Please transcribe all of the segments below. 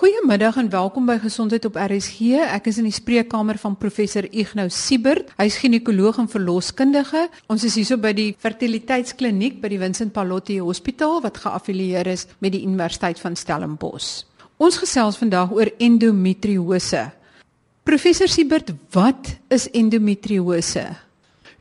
Goeiemiddag en welkom by Gesondheid op RSG. Ek is in die spreekkamer van professor Ignou Siebert. Hy's ginekoloog en verloskundige. Ons is hierso by die fertiliteitskliniek by die Vincent Pallotti Hospitaal wat geaffilieer is met die Universiteit van Stellenbosch. Ons gesels vandag oor endometriose. Professor Siebert, wat is endometriose?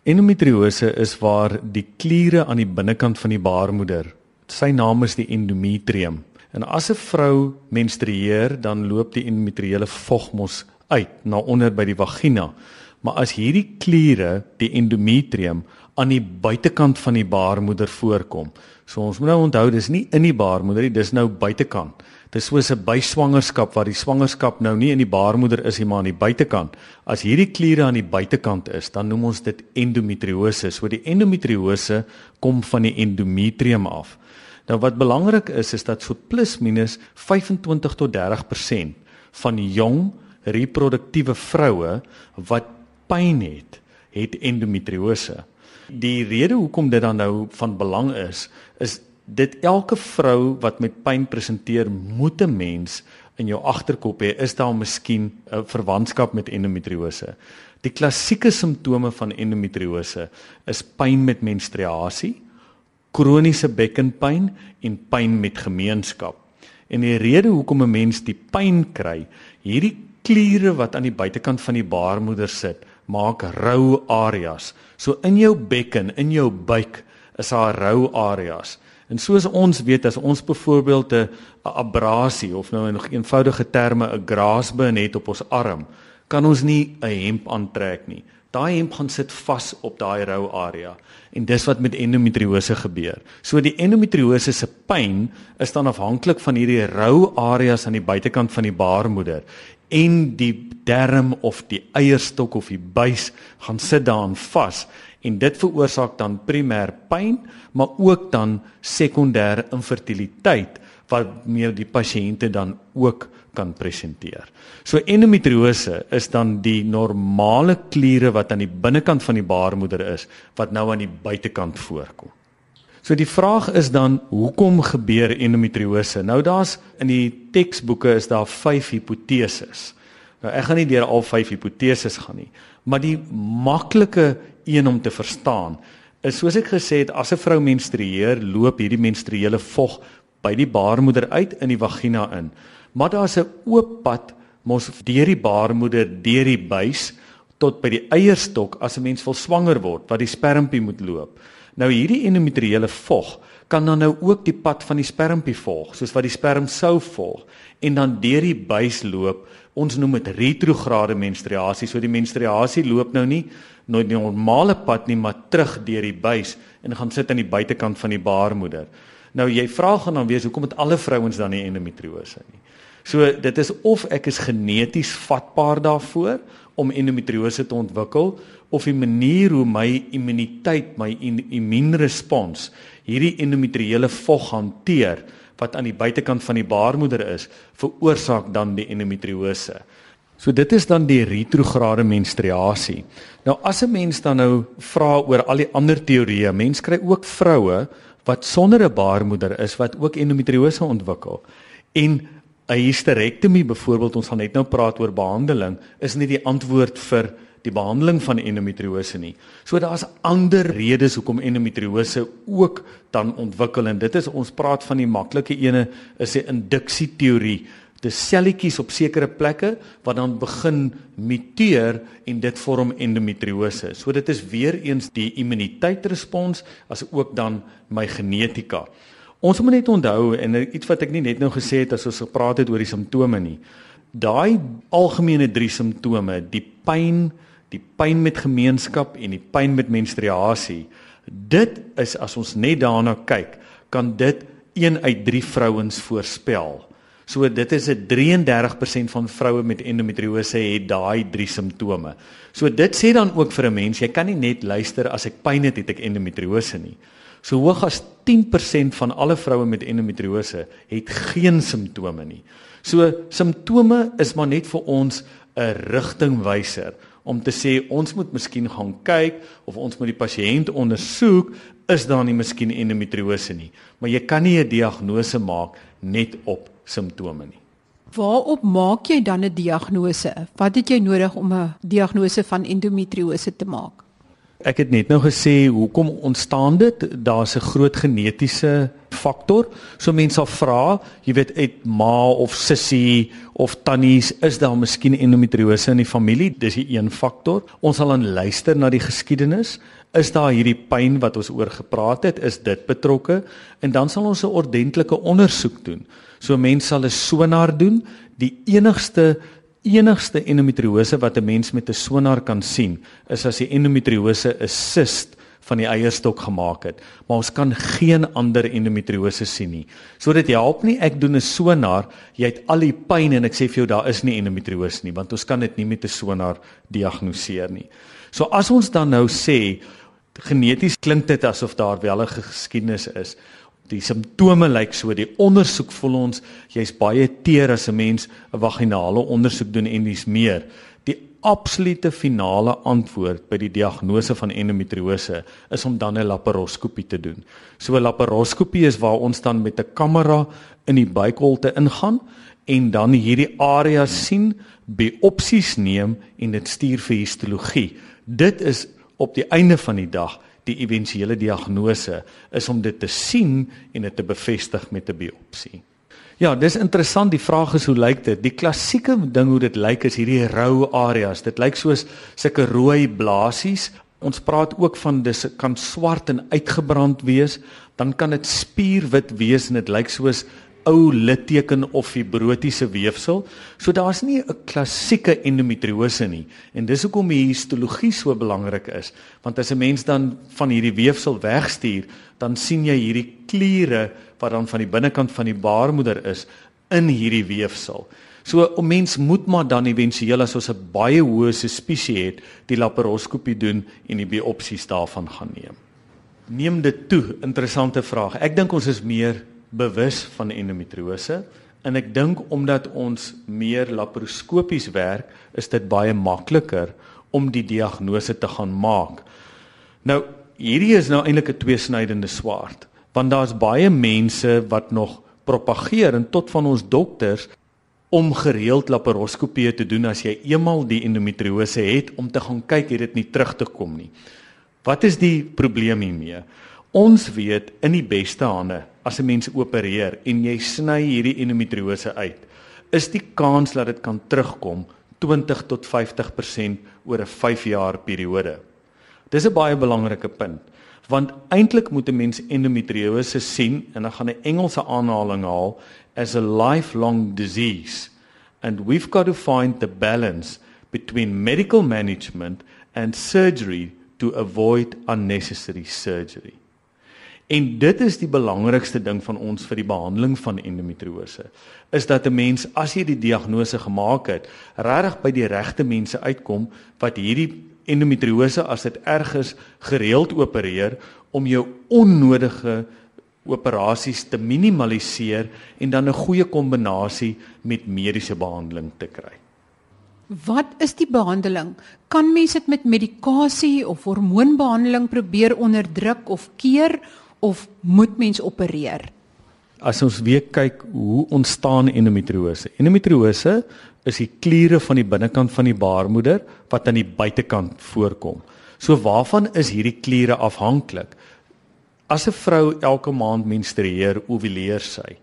Endometriose is waar die kliere aan die binnekant van die baarmoeder, sy naam is die endometrium En as 'n vrou menstrueer, dan loop die endometriële vog mos uit na onder by die vagina. Maar as hierdie kliere, die endometrium aan die buitekant van die baarmoeder voorkom. So ons moet nou onthou dis nie in die baarmoeder nie, dis nou buitekant. Dis soos 'n byswangerskap waar die swangerskap nou nie in die baarmoeder is nie, maar aan die buitekant. As hierdie kliere aan die buitekant is, dan noem ons dit endometriose. So die endometriose kom van die endometrium af. Nou wat belangrik is is dat so plus minus 25 tot 30% van jong reproduktiewe vroue wat pyn het, het endometriose. Die rede hoekom dit dan nou van belang is, is dit elke vrou wat met pyn presenteer, moet 'n mens in jou agterkop hê, is daar miskien 'n verwantskap met endometriose. Die klassieke simptome van endometriose is pyn met menstruasie, kroniese bekkenpyn en pyn met gemeenskap. En die rede hoekom 'n mens die pyn kry, hierdie kliere wat aan die buitekant van die baarmoeder sit, maak rou areas. So in jou bekken, in jou buik is daar rou areas. En soos ons weet as ons byvoorbeeld 'n abrasie of nou in nog eenvoudige terme 'n graasbeen het op ons arm, kan ons nie 'n hemp aantrek nie. Daai hemp gaan sit vas op daai rou area en dis wat met endometriose gebeur. So die endometriose se pyn is dan afhanklik van hierdie rou areas aan die buitekant van die baarmoeder en die darm of die eierstok of die buis gaan sit daarin vas en dit veroorsaak dan primêr pyn maar ook dan sekondêr infertiliteit wat meer die pasiënte dan ook kan presenteer. So endometriose is dan die normale kliere wat aan die binnekant van die baarmoeder is wat nou aan die buitekant voorkom. So die vraag is dan hoekom gebeur endometriose? Nou daar's in die teksboeke is daar 5 hipoteses. Nou ek gaan nie deur al 5 hipoteses gaan nie, maar die maklike een om te verstaan is soos ek gesê het as 'n vrou menstrueer, loop hierdie menstruele vog by die baarmoeder uit in die vagina in maar daar's 'n oop pad mos deur die baarmoeder, deur die buis tot by die eierstok as 'n mens wil swanger word wat die spermpie moet loop. Nou hierdie endometriële vog kan dan nou ook die pad van die spermpie volg, soos wat die sperm sou volg en dan deur die buis loop. Ons noem dit retrograde menstruasie. So die menstruasie loop nou nie nooit die normale pad nie, maar terug deur die buis en gaan sit aan die buitekant van die baarmoeder. Nou jy vra gaan dan wees hoekom het alle vrouens dan nie endometriose nie? So dit is of ek is geneties vatbaar daarvoor om endometriose te ontwikkel of die manier hoe my immuniteit, my immuunrespons hierdie endometriële vog hanteer wat aan die buitekant van die baarmoeder is, veroorsaak dan die endometriose. So dit is dan die retrograde menstruasie. Nou as 'n mens dan nou vra oor al die ander teorieë, mens kry ook vroue wat sonder 'n baarmoeder is wat ook endometriose ontwikkel. En 'n hysterektomie byvoorbeeld ons gaan net nou praat oor behandeling is nie die antwoord vir die behandeling van endometriose nie. So daar's ander redes hoekom endometriose ook dan ontwikkel en dit is ons praat van die maklike ene is die induksie teorie. Dis selletjies op sekere plekke wat dan begin muteer en dit vorm endometriose. So dit is weer eens die immuniteitsrespons as ook dan my genetika. Ons moet net onthou en iets wat ek nie net nou gesê het as ons gepraat het oor die simptome nie. Daai algemene drie simptome, die pyn, die pyn met gemeenskap en die pyn met menstruasie, dit is as ons net daarna kyk, kan dit 1 uit 3 vrouens voorspel. So dit is 'n 33% van vroue met endometriose het daai drie simptome. So dit sê dan ook vir 'n mens, jy kan nie net luister as ek pyn het, het ek endometriose nie. So hoog as 10% van alle vroue met endometriose het geen simptome nie. So simptome is maar net vir ons 'n rigtingwyser om te sê ons moet miskien gaan kyk of ons moet die pasiënt ondersoek is daar nie miskien endometriose nie. Maar jy kan nie 'n diagnose maak net op simptome nie. Waarop maak jy dan 'n diagnose? Wat het jy nodig om 'n diagnose van endometriose te maak? Ek het net nou gesê hoekom ontstaan dit? Daar's 'n groot genetiese faktor. So mense sal vra, jy weet, uit ma of sussie of tannies, is daar miskien endometriose in die familie? Dis 'n een faktor. Ons sal dan luister na die geskiedenis. Is daar hierdie pyn wat ons oor gepraat het, is dit betrokke? En dan sal ons 'n ordentlike ondersoek doen. So mense sal 'n sonar doen. Die enigste enigste endometriose wat 'n mens met 'n sonar kan sien, is as die endometriose 'n sist van die eierstok gemaak het, maar ons kan geen ander endometriose sien nie. So dit help nie ek doen 'n sonar, jy het al die pyn en ek sê vir jou daar is nie endometriose nie, want ons kan dit nie met 'n sonar diagnoseer nie. So as ons dan nou sê geneties klink dit asof daar wel 'n geskiedenis is. Die simptome lyk so, die ondersoek voel ons jy's baie teer as 'n mens 'n vaginale ondersoek doen en dis meer. Die absolute finale antwoord by die diagnose van endometriose is om dan 'n laparoskopie te doen. So 'n laparoskopie is waar ons dan met 'n kamera in die buikholte ingaan en dan hierdie area sien, biopsies neem en dit stuur vir histologie. Dit is op die einde van die dag die éventuele diagnose is om dit te sien en dit te bevestig met 'n biopsie. Ja, dis interessant. Die vraag is hoe lyk dit? Die klassieke ding hoe dit lyk is hierdie rou areas. Dit lyk soos sulke rooi blaasies. Ons praat ook van dis kan swart en uitgebrand wees, dan kan dit spierwit wees en dit lyk soos ou litteken of fibrotiese weefsel. So daar's nie 'n klassieke endometriose nie. En dis hoekom die histologie so belangrik is, want as 'n mens dan van hierdie weefsel wegstuur, dan sien jy hierdie kliere wat dan van die binnekant van die baarmoeder is in hierdie weefsel. So 'n mens moet maar dan éventueel as ons 'n baie hoë suspisie het, die laparoskopie doen en die biopsies daarvan gaan neem. Neem dit toe, interessante vraag. Ek dink ons is meer bewus van endometriose en ek dink omdat ons meer laparoskopies werk, is dit baie makliker om die diagnose te gaan maak. Nou, hierdie is nou eintlik 'n tweesnydende swaard, want daar's baie mense wat nog propageer en tot van ons dokters om gereeld laparoskopie te doen as jy eenmal die endometriose het om te gaan kyk het dit nie terug te kom nie. Wat is die probleem hiermee? Ons weet in die beste hande as 'n mens opereer en jy sny hierdie endometriose uit, is die kans dat dit kan terugkom 20 tot 50% oor 'n 5 jaar periode. Dis 'n baie belangrike punt want eintlik moet 'n mens endometriose sien en dan gaan 'n Engelse aanhaling haal as a lifelong disease and we've got to find the balance between medical management and surgery to avoid unnecessary surgery. En dit is die belangrikste ding van ons vir die behandeling van endometriose. Is dat 'n mens as jy die diagnose gemaak het, regtig by die regte mense uitkom wat hierdie endometriose as dit erg is, gereeld opereer om jou onnodige operasies te minimaliseer en dan 'n goeie kombinasie met mediese behandeling te kry. Wat is die behandeling? Kan mens dit met medikasie of hormoonbehandeling probeer onderdruk of keer of moet mens opereer? As ons weer kyk hoe ontstaan endometriose. Endometriose is die kliere van die binnekant van die baarmoeder wat aan die buitekant voorkom. So waarvan is hierdie kliere afhanklik? As 'n vrou elke maand menstrueer, ovuleer sy.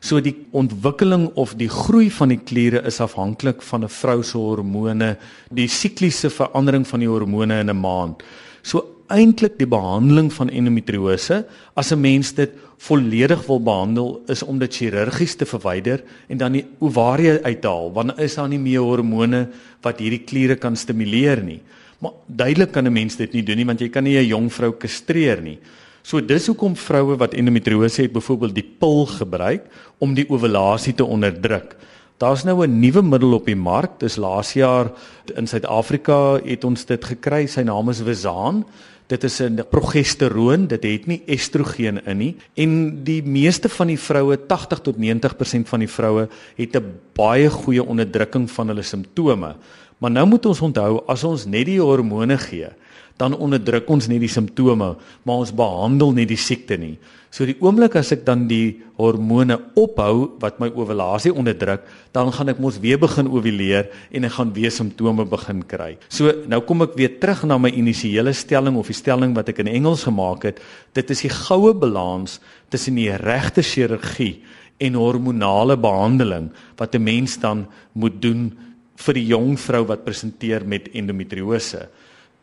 So die ontwikkeling of die groei van die kliere is afhanklik van 'n vrou se hormone, die sikliese verandering van die hormone in 'n maand. So eintlik die behandeling van endometriose as 'n mens dit volledig wil behandel is om dit chirurgies te verwyder en dan die ovarie uithaal want is daar nie meer hormone wat hierdie kliere kan stimuleer nie. Maar duidelik kan 'n mens dit nie doen nie want jy kan nie 'n jong vrou kastreer nie. So dis hoekom vroue wat endometriose het byvoorbeeld die pil gebruik om die ovulasie te onderdruk. Daar's nou 'n nuwe middel op die mark. Dis laas jaar in Suid-Afrika het ons dit gekry. Sy naam is Wezaan. Dit is 'n progesteroon, dit het nie estrogen in nie en die meeste van die vroue, 80 tot 90% van die vroue het 'n baie goeie onderdrukking van hulle simptome. Maar nou moet ons onthou as ons net die hormone gee, dan onderdruk ons nie die simptome, maar ons behandel nie die siekte nie. So die oomblik as ek dan die hormone ophou wat my ovulasie onderdruk, dan gaan ek mos weer begin ovuleer en ek gaan weer simptome begin kry. So nou kom ek weer terug na my initiële stelling of die stelling wat ek in Engels gemaak het. Dit is die goue balans tussen die regte chirurgie en hormonale behandeling wat 'n mens dan moet doen vir die jong vrou wat presenteer met endometriose.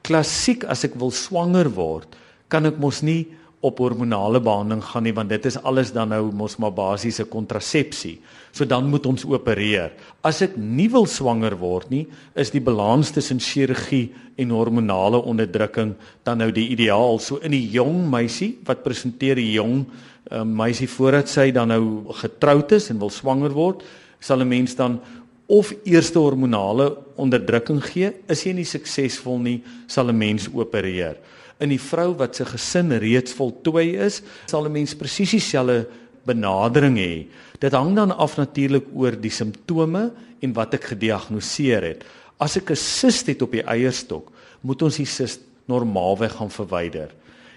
Klassiek as ek wil swanger word, kan ek mos nie op hormonale behandeling gaan nie want dit is alles dan nou mos maar basiese kontrasepsie. So dan moet ons opereer. As ek nie wil swanger word nie, is die balans tussen chirurgie en hormonale onderdrukking dan nou die ideaal. So in die jong meisie wat presenteer 'n jong uh, meisie voordat sy dan nou getroud is en wil swanger word, sal 'n mens dan of eerste hormonale onderdrukking gee. Is jy nie suksesvol nie, sal 'n mens opereer in die vrou wat se gesin reeds voltooi is, sal 'n mens presies dieselfde benadering hê. Dit hang dan af natuurlik oor die simptome en wat ek gediagnoseer het. As ek 'n sist het op die eierstok, moet ons die sist normaalweg gaan verwyder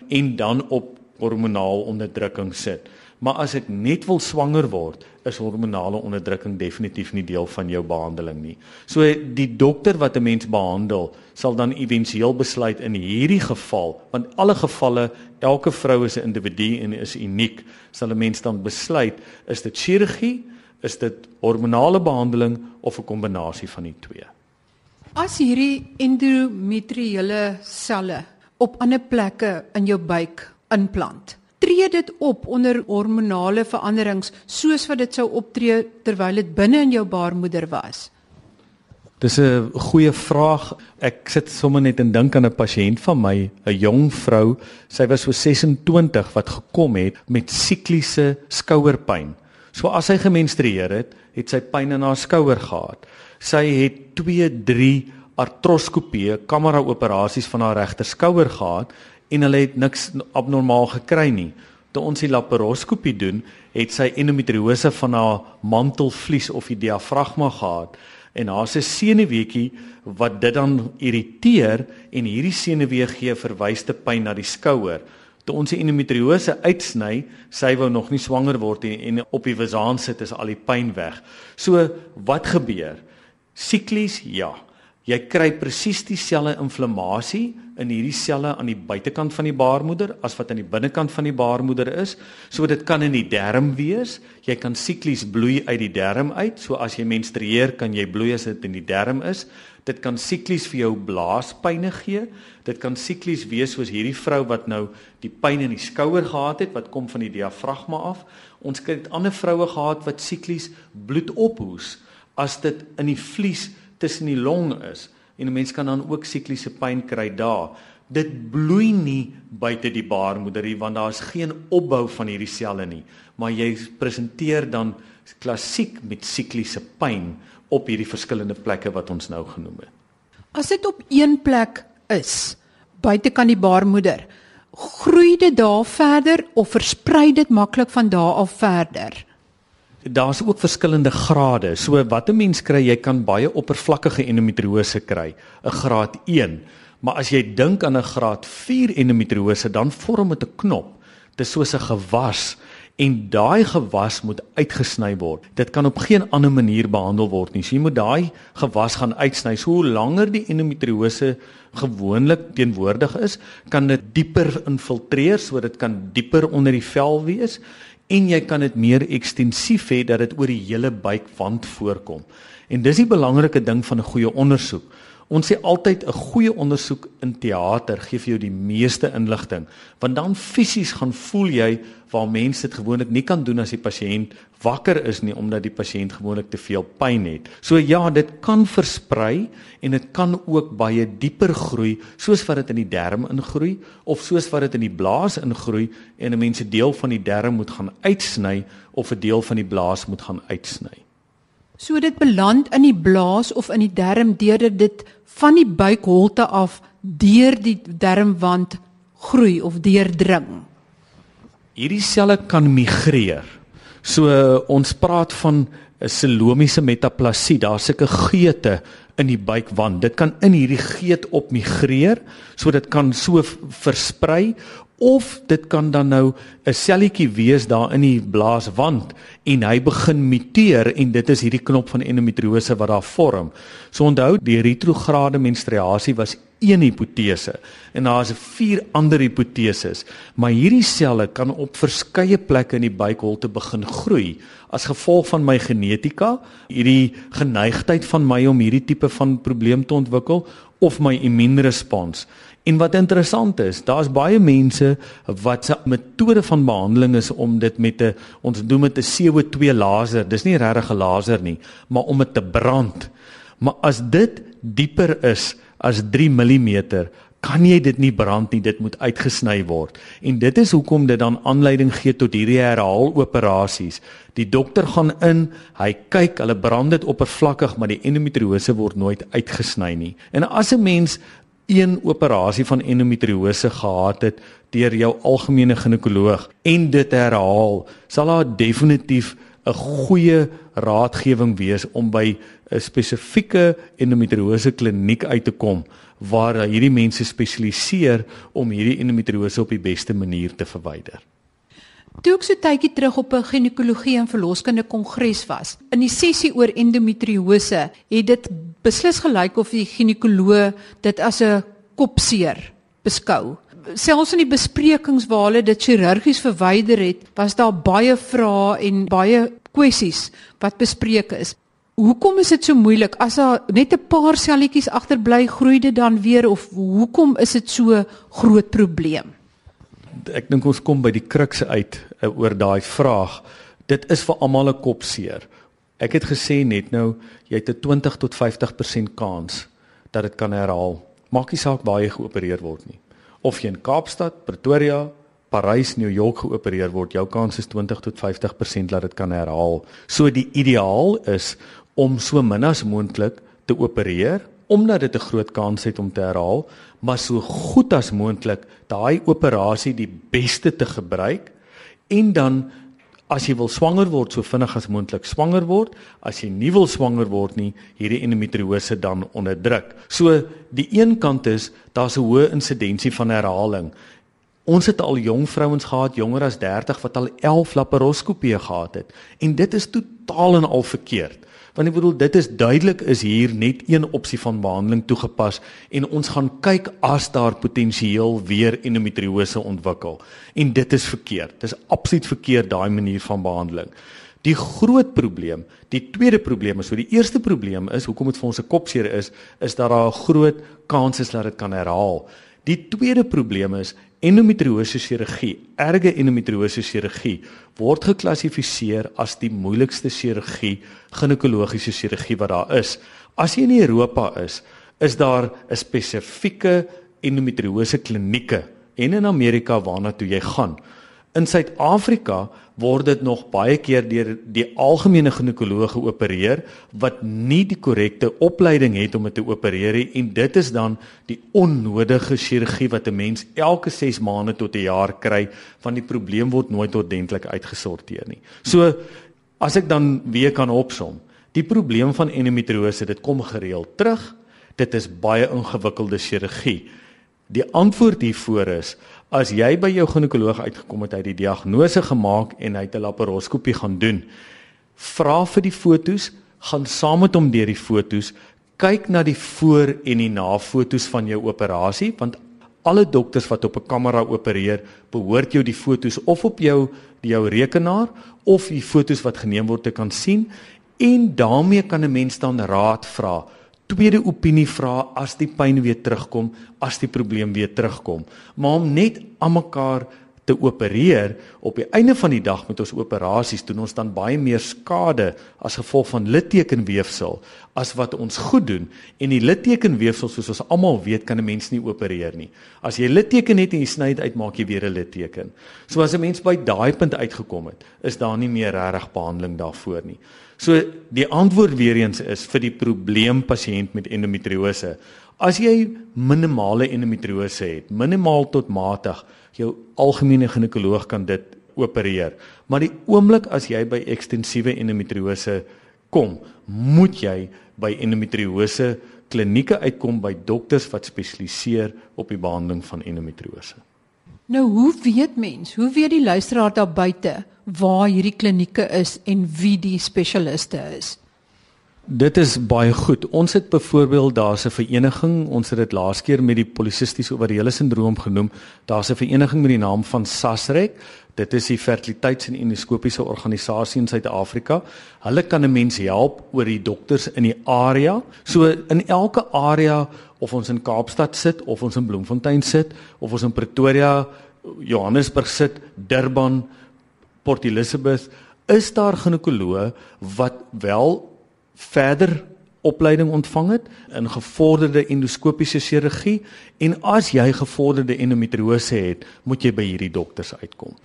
en dan op hormonaal onderdrukking sit. Maar as ek net wil swanger word, is hormonale onderdrukking definitief nie deel van jou behandeling nie. So die dokter wat 'n mens behandel, sal dan éventueel besluit in hierdie geval, want alle gevalle, elke vrou is 'n individu en is uniek, sal 'n mens dan besluit is dit chirurgie, is dit hormonale behandeling of 'n kombinasie van die twee. As hierdie endometriële selle op ander plekke in jou buik implant tree dit op onder hormonale veranderings soos wat dit sou optree terwyl dit binne in jou baarmoeder was? Dis 'n goeie vraag. Ek sit sommer net en dink aan 'n pasiënt van my, 'n jong vrou. Sy was so 26 wat gekom het met sikliese skouerpyn. So as sy gemenstrueer het, het sy pyn in haar skouer gehad. Sy het 2, 3 artroskopie, kamera operasies van haar regter skouer gehad en hulle het niks abnormaal gekry nie. Toe ons die laparoskopie doen, het sy endometriose van haar mantelvlies of die diafragma gehad en haar se senuweetjie wat dit dan irriteer en hierdie senuwee gee verwyste pyn na die skouer. Toe ons die endometriose uitsny, sy wou nog nie swanger word nie en op die wasaan sit is al die pyn weg. So wat gebeur? Siklies ja. Jy kry presies dieselfde inflammasie in hierdie selle aan die buitekant van die baarmoeder as wat aan die binnekant van die baarmoeder is. So dit kan in die darm wees. Jy kan siklies bloei uit die darm uit. So as jy menstrueer, kan jy bloei as dit in die darm is. Dit kan siklies vir jou blaaspyne gee. Dit kan siklies wees soos hierdie vrou wat nou die pyn in die skouer gehad het wat kom van die diafragma af. Ons het ander vroue gehad wat siklies bloed ophoes as dit in die vlies tussen die long is en 'n mens kan dan ook sikliese pyn kry daar. Dit bloei nie buite die baarmoeder nie want daar is geen opbou van hierdie selle nie, maar jy presenteer dan klassiek met sikliese pyn op hierdie verskillende plekke wat ons nou genoem het. As dit op een plek is, buite kan die baarmoeder, groei dit daar verder of versprei dit maklik van daar af verder? Daar's ook verskillende grade. So wat 'n mens kry, jy kan baie oppervlakkige endometriose kry, 'n graad 1. Maar as jy dink aan 'n graad 4 endometriose, dan vorm dit 'n knop. Dit is soos 'n gewas en daai gewas moet uitgesny word. Dit kan op geen ander manier behandel word nie. So jy moet daai gewas gaan uitsny. So hoe langer die endometriose gewoonlik teenwoordig is, kan dit dieper infiltreer sodat dit kan dieper onder die vel wees en jy kan dit meer ekstensief hê dat dit oor die hele buikwand voorkom. En dis die belangrike ding van 'n goeie ondersoek. Ons sê altyd 'n goeie ondersoek in teater gee vir jou die meeste inligting, want dan fisies gaan voel jy waar mense dit gewoonlik nie kan doen as die pasiënt wakker is nie omdat die pasiënt gewoonlik te veel pyn het. So ja, dit kan versprei en dit kan ook baie dieper groei, soos wat dit in die darm ingroei of soos wat dit in die blaas ingroei en 'n mens 'n deel van die darm moet gaan uitsny of 'n deel van die blaas moet gaan uitsny. So dit beland in die blaas of in die darm deurdat dit van die buikholte af deur die darmwand groei of deurdring. Hierdie selle kan migreer. So ons praat van 'n selomiese metaplasie. Daar's sulke geete in die buikwand. Dit kan in hierdie geet opmigreer, so dit kan so versprei of dit kan dan nou 'n selletjie wees daar in die blaaswand en hy begin muteer en dit is hierdie knop van endometriose wat daar vorm. So onthou, die retrograde menstruasie was een hipotese en daar is vier ander hipoteses, maar hierdie selle kan op verskeie plekke in die buikholte begin groei as gevolg van my genetika, hierdie geneigtheid van my om hierdie tipe van probleem te ontwikkel of my immuunrespons. En wat interessant is, daar's baie mense wat se metode van behandeling is om dit met 'n ons doen met 'n CO2 laser. Dis nie regtig 'n laser nie, maar om dit te brand. Maar as dit dieper is as 3 mm, kan jy dit nie brand nie, dit moet uitgesny word. En dit is hoekom dit dan aanleiding gee tot hierdie herhaaloperasies. Die dokter gaan in, hy kyk, hulle brand dit oppervlakkig, maar die endometriose word nooit uitgesny nie. En as 'n mens een operasie van endometriose gehad het deur jou algemene ginekoloog en dit herhaal, sal daar definitief 'n goeie raadgewing wees om by 'n spesifieke endometriose kliniek uit te kom waar hierdie mense spesialiseer om hierdie endometriose op die beste manier te verwyder. Toe ek so tydjie terug op 'n ginekologie en verloskunde kongres was, in die sessie oor endometriose, het dit beslis gelyk of die ginekoloog dit as 'n kopseer beskou. Selfs in die besprekings waar hulle dit chirurgies verwyder het, was daar baie vrae en baie kwessies wat bespreek is. Hoekom is dit so moeilik as daar net 'n paar selletjies agterbly groei dit dan weer of hoekom is dit so groot probleem? Ek dink ons kom by die kruks uit uh, oor daai vraag. Dit is vir almal 'n kopseer. Ek het gesê net nou jy het 'n 20 tot 50% kans dat dit kan herhaal. Maak nie saak waar jy geopereer word nie. Of jy in Kaapstad, Pretoria, Parys, New York geopereer word, jou kans is 20 tot 50% dat dit kan herhaal. So die ideaal is om so min as moontlik te opereer omdat dit 'n groot kans het om te herhaal, maar so goed as moontlik daai operasie die beste te gebruik en dan as jy wil swanger word so vinnig as moontlik swanger word, as jy nie wil swanger word nie, hierdie endometriose dan onderdruk. So die een kant is daar's 'n hoë insidensie van herhaling. Ons het al jong vrouens gehad, jonger as 30 wat al 11 laparoskopieë gehad het en dit is totaal en al verkeerd. Want ek bedoel dit is duidelik is hier net een opsie van behandeling toegepas en ons gaan kyk as daar potensieel weer endometriose ontwikkel. En dit is verkeerd. Dit is absoluut verkeerd daai manier van behandeling. Die groot probleem, die tweede probleem is, so die eerste probleem is hoekom dit vir ons 'n kopseer is, is dat daar 'n groot kans is dat dit kan herhaal. Die tweede probleem is endometriose chirurgie, erge endometriose chirurgie word geklassifiseer as die moeilikste chirurgie, ginekologiese chirurgie wat daar is. As jy in Europa is, is daar 'n spesifieke endometriose klinieke en in Amerika waarna toe jy gaan. In Suid-Afrika word dit nog baie keer deur die algemene ginekoloog geopereer wat nie die korrekte opleiding het om dit te opereer nie en dit is dan die onnodige chirurgie wat 'n mens elke 6 maande tot 'n jaar kry van die probleem word nooit ordentlik uitgesorteer nie. So as ek dan weer kan opsom, die probleem van endometriose, dit kom gereeld terug. Dit is baie ingewikkelde chirurgie. Die antwoord hiervoor is As jy by jou ginekoloog uitgekom het, hy het die diagnose gemaak en hy het 'n laparoskopie gaan doen. Vra vir die fotos, gaan saam met hom deur die fotos, kyk na die voor en die na fotos van jou operasie, want alle dokters wat op 'n kamera opereer, behoort jou die fotos of op jou jou rekenaar of die fotos wat geneem word te kan sien en daarmee kan 'n mens dan raad vra tweede opinie vra as die pyn weer terugkom, as die probleem weer terugkom. Maar om net aan mekaar te opereer op die einde van die dag met ons operasies doen ons dan baie meer skade as gevolg van littekenweefsel as wat ons goed doen en die littekenweefsel soos ons almal weet kan 'n mens nie opereer nie. As jy litteken het en jy sny dit uit, maak jy weer 'n litteken. So as 'n mens by daai punt uitgekom het, is daar nie meer regtig behandeling daarvoor nie. So die antwoord weer eens is vir die probleem pasiënt met endometriose. As jy minimale endometriose het, minimaal tot matig, jou algemene ginekoloog kan dit opereer. Maar die oomblik as jy by ekstensiewe endometriose kom, moet jy by endometriose klinieke uitkom by dokters wat spesialiseer op die behandeling van endometriose. Nou hoe weet mens? Hoe weet die luisteraar daar buite waar hierdie klinieke is en wie die spesialiste is? Dit is baie goed. Ons het byvoorbeeld daar's 'n vereniging, ons het dit laas keer met die polisistiese ovariële sindroom genoem. Daar's 'n vereniging met die naam van SASREC. Dit is die fertiliteits- en endoskopiese organisasie in Suid-Afrika. Hulle kan 'n mens help oor die dokters in die area. So in elke area of ons in Kaapstad sit of ons in Bloemfontein sit of ons in Pretoria, Johannesburg sit, Durban, Port Elizabeth, is daar ginekoloë wat wel verder opleiding ontvang het in gevorderde endoskopiese chirurgie en as jy gevorderde endometriose het, moet jy by hierdie dokters uitkom.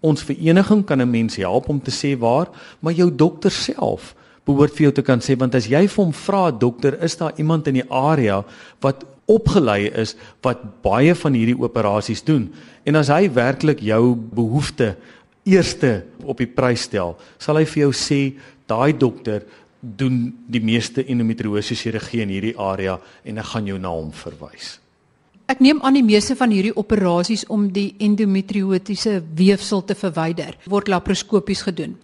Ons vereniging kan 'n mens help om te sê waar, maar jou dokter self behoort vir jou te kan sê want as jy vir hom vra dokter, is daar iemand in die area wat opgelei is wat baie van hierdie operasies doen en as hy werklik jou behoefte eerste op die prys stel, sal hy vir jou sê daai dokter doen die meeste endometriose chirurgie in hierdie area en ek gaan jou na hom verwys. Ek neem aan die meeste van hierdie operasies om die endometriotiese weefsel te verwyder word laparoskopies gedoen.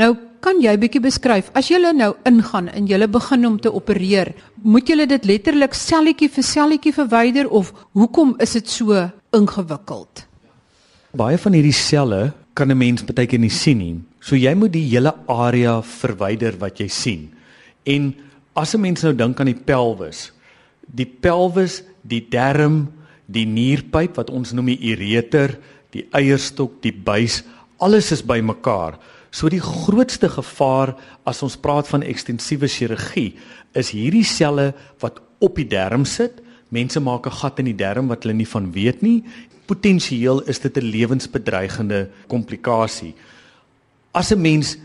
Nou kan jy bietjie beskryf as jy nou ingaan en jy begin om te opereer, moet jy dit letterlik selletjie vir selletjie verwyder of hoekom is dit so ingewikkeld? Baie van hierdie selle kan 'n mens baie keer nie sien nie. So jy moet die hele area verwyder wat jy sien. En as 'n mens nou dink aan die pelvis, die pelvis, die darm, die nierpyp wat ons noem die ureter, die eierstok, die buis, alles is bymekaar. So die grootste gevaar as ons praat van ekstensiewe chirurgie is hierdie selle wat op die darm sit. Mense maak 'n gat in die darm wat hulle nie van weet nie potensieel is dit 'n lewensbedreigende komplikasie. As 'n mens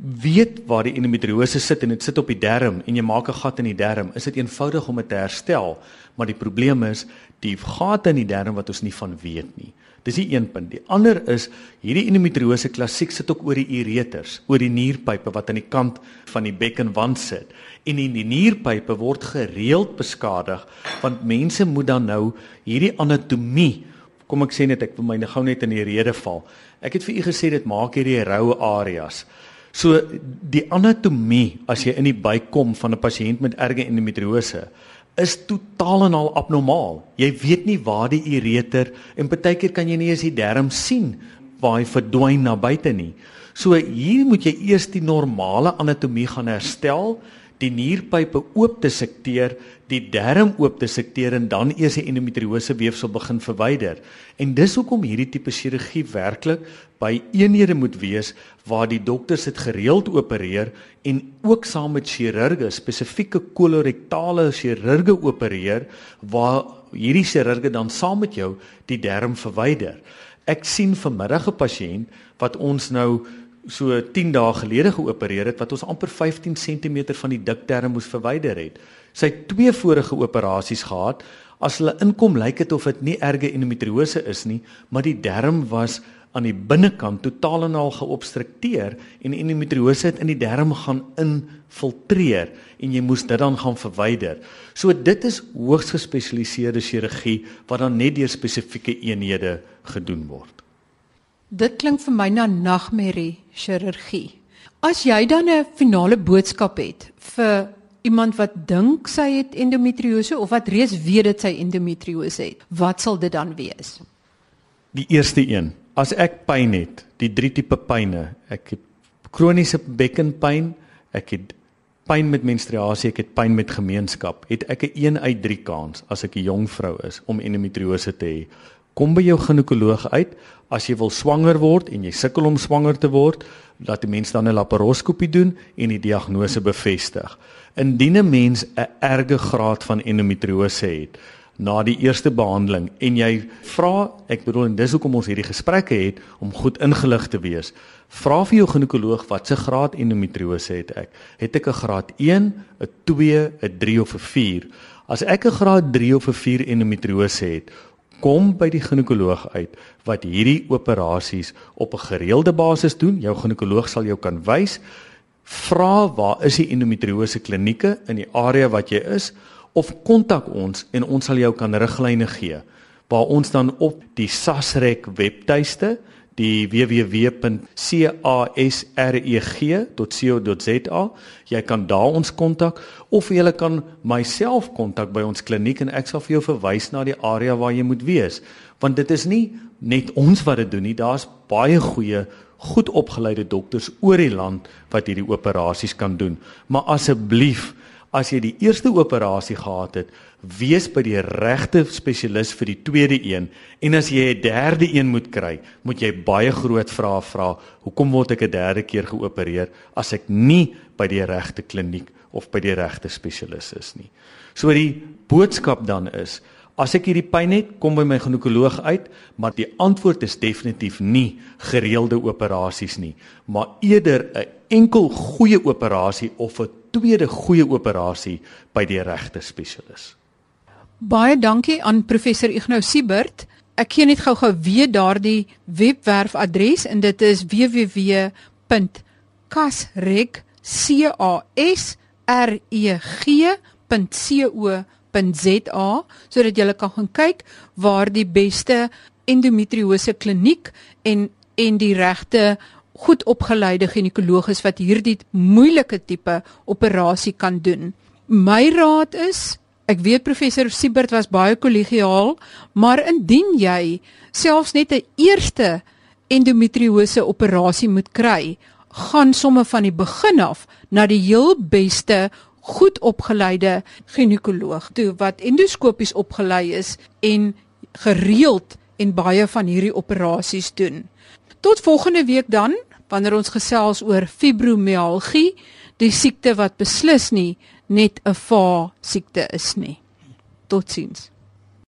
weet waar die endometriose sit en dit sit op die darm en jy maak 'n gat in die darm, is dit eenvoudig om dit te herstel, maar die probleem is die gate in die darm wat ons nie van weet nie. Dis die een punt. Die ander is hierdie endometriose klassiek sit ook oor die ureters, oor die nierpype wat aan die kant van die bekkenwand sit. En in die nierpype word gereeld beskadig want mense moet dan nou hierdie anatomie kom ek sê net ek wil my gou net in die rede val. Ek het vir u gesê dit maak hierdie roue areas. So die anatomie as jy in die buik kom van 'n pasiënt met erge endometriose is totaal en al abnormaal. Jy weet nie waar die ureter en baie keer kan jy nie eens die darm sien waar hy verdwyn na buite nie. So hier moet jy eers die normale anatomie gaan herstel die nierpype oop te sekteer, die darm oop te sekteer en dan eers die endometriose weefsel begin verwyder. En dis hoekom hierdie tipe chirurgie werklik by eenhede moet wees waar die dokters dit gereeld opereer en ook saam met chirurge, spesifieke kolorektale chirurge opereer waar hierdie chirurge dan saam met jou die darm verwyder. Ek sien vanmiddag 'n pasiënt wat ons nou so 10 dae gelede geopereer het wat ons amper 15 cm van die dikterm moes verwyder het. Sy het twee vorige operasies gehad. As hulle inkom lyk dit of dit nie erge endometriose is nie, maar die darm was aan die binnekant totaal en al geobstrukteer en endometriose het in die darm gaan infiltreer en jy moes dit dan gaan verwyder. So dit is hoogs gespesialiseerde chirurgie wat dan net deur spesifieke eenhede gedoen word. Dit klink vir my na nagmerrie chirurgie. As jy dan 'n finale boodskap het vir iemand wat dink sy het endometriose of wat reeds weet dit sy endometriose het, wat sal dit dan wees? Die eerste een, as ek pyn het, die drie tipe pyne, ek het kroniese bekkenpyn, ek het pyn met menstruasie, ek het pyn met gemeenskap, het ek 'n 1 uit 3 kans as ek 'n jong vrou is om endometriose te hê. Kom by jou ginekoloog uit as jy wil swanger word en jy sukkel om swanger te word, laat die mens dan 'n laparoskopie doen en die diagnose bevestig. Indien 'n mens 'n erge graad van endometriose het na die eerste behandeling en jy vra, ek bedoel en dis hoekom ons hierdie gesprekke het om goed ingelig te wees. Vra vir jou ginekoloog wat se graad endometriose het ek? Het ek 'n graad 1, 'n 2, 'n 3 of 'n 4? As ek 'n graad 3 of 'n 4 endometriose het, kom by die ginekoloog uit wat hierdie operasies op 'n gereelde basis doen. Jou ginekoloog sal jou kan wys. Vra waar is die endometriose klinieke in die area wat jy is of kontak ons en ons sal jou kan riglyne gee waar ons dan op die SASREC webtuiste die www.casreg.co.za jy kan daar ons kontak of jy kan myself kontak by ons kliniek en ek sal vir jou verwys na die area waar jy moet wees want dit is nie net ons wat dit doen nie daar's baie goeie goed opgeleide dokters oor die land wat hierdie operasies kan doen. Maar asseblief, as jy die eerste operasie gehad het, wees by die regte spesialis vir die tweede een en as jy 'n derde een moet kry, moet jy baie groot vrae vra. Hoekom word ek 'n derde keer geopereer as ek nie by die regte kliniek of by die regte spesialis is nie? So die boodskap dan is As ek hierdie pyn het, kom by my ginekoloog uit, maar die antwoord is definitief nie gereelde operasies nie, maar eerder 'n enkel goeie operasie of 'n tweede goeie operasie by die regte spesialis. Baie dankie aan professor Ignou Siebert. Ek gee net gou-gou weer daardie webwerfadres en dit is www.casreg.co.za sodat jy kan gaan kyk waar die beste endometriose kliniek en en die regte goed opgeleide ginekologus wat hierdie moeilike tipe operasie kan doen. My raad is, ek weet professor Siebert was baie kollegiaal, maar indien jy selfs net 'n eerste endometriose operasie moet kry, gaan somme van die begin af na die heel beste goed opgeleide ginekoloog toe wat endoskopies opgelei is en gereeld en baie van hierdie operasies doen. Tot volgende week dan wanneer ons gesels oor fibromialgie, die siekte wat beslis nie net 'n va siekte is nie. Totsiens.